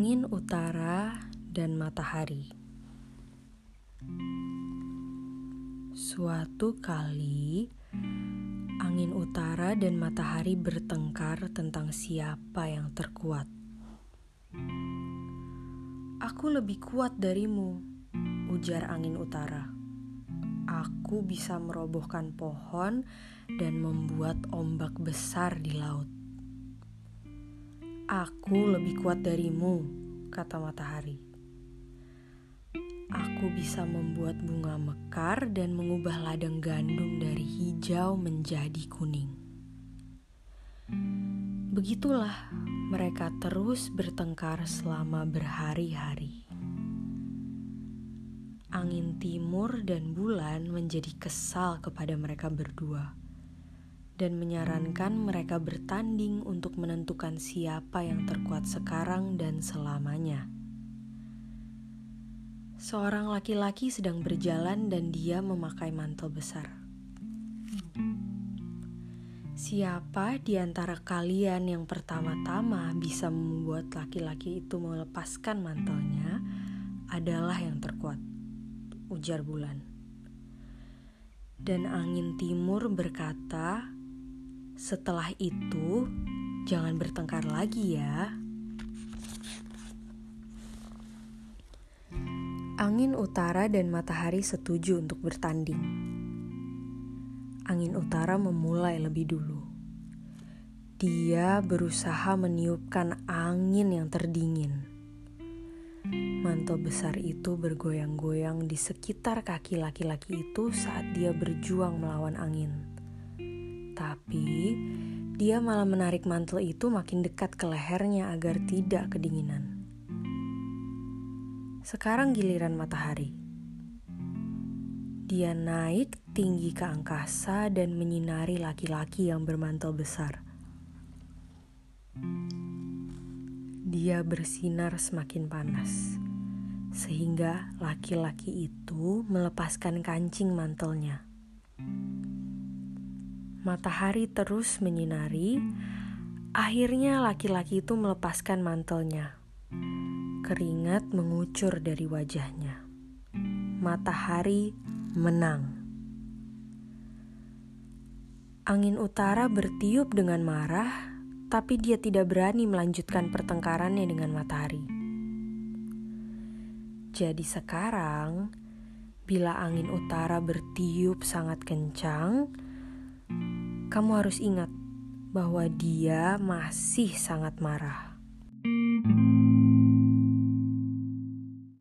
Angin utara dan matahari. Suatu kali, angin utara dan matahari bertengkar tentang siapa yang terkuat. Aku lebih kuat darimu, ujar angin utara. Aku bisa merobohkan pohon dan membuat ombak besar di laut. Aku lebih kuat darimu, kata matahari. Aku bisa membuat bunga mekar dan mengubah ladang gandum dari hijau menjadi kuning. Begitulah mereka terus bertengkar selama berhari-hari. Angin timur dan bulan menjadi kesal kepada mereka berdua dan menyarankan mereka bertanding untuk menentukan siapa yang terkuat sekarang dan selamanya. Seorang laki-laki sedang berjalan dan dia memakai mantel besar. Siapa di antara kalian yang pertama-tama bisa membuat laki-laki itu melepaskan mantelnya adalah yang terkuat, ujar bulan. Dan angin timur berkata, setelah itu, jangan bertengkar lagi ya. Angin utara dan matahari setuju untuk bertanding. Angin utara memulai lebih dulu. Dia berusaha meniupkan angin yang terdingin. Mantel besar itu bergoyang-goyang di sekitar kaki laki-laki itu saat dia berjuang melawan angin. Tapi dia malah menarik mantel itu makin dekat ke lehernya agar tidak kedinginan. Sekarang giliran matahari. Dia naik tinggi ke angkasa dan menyinari laki-laki yang bermantel besar. Dia bersinar semakin panas, sehingga laki-laki itu melepaskan kancing mantelnya. Matahari terus menyinari. Akhirnya laki-laki itu melepaskan mantelnya. Keringat mengucur dari wajahnya. Matahari menang. Angin utara bertiup dengan marah, tapi dia tidak berani melanjutkan pertengkarannya dengan matahari. Jadi sekarang, bila angin utara bertiup sangat kencang, kamu harus ingat bahwa dia masih sangat marah. thank you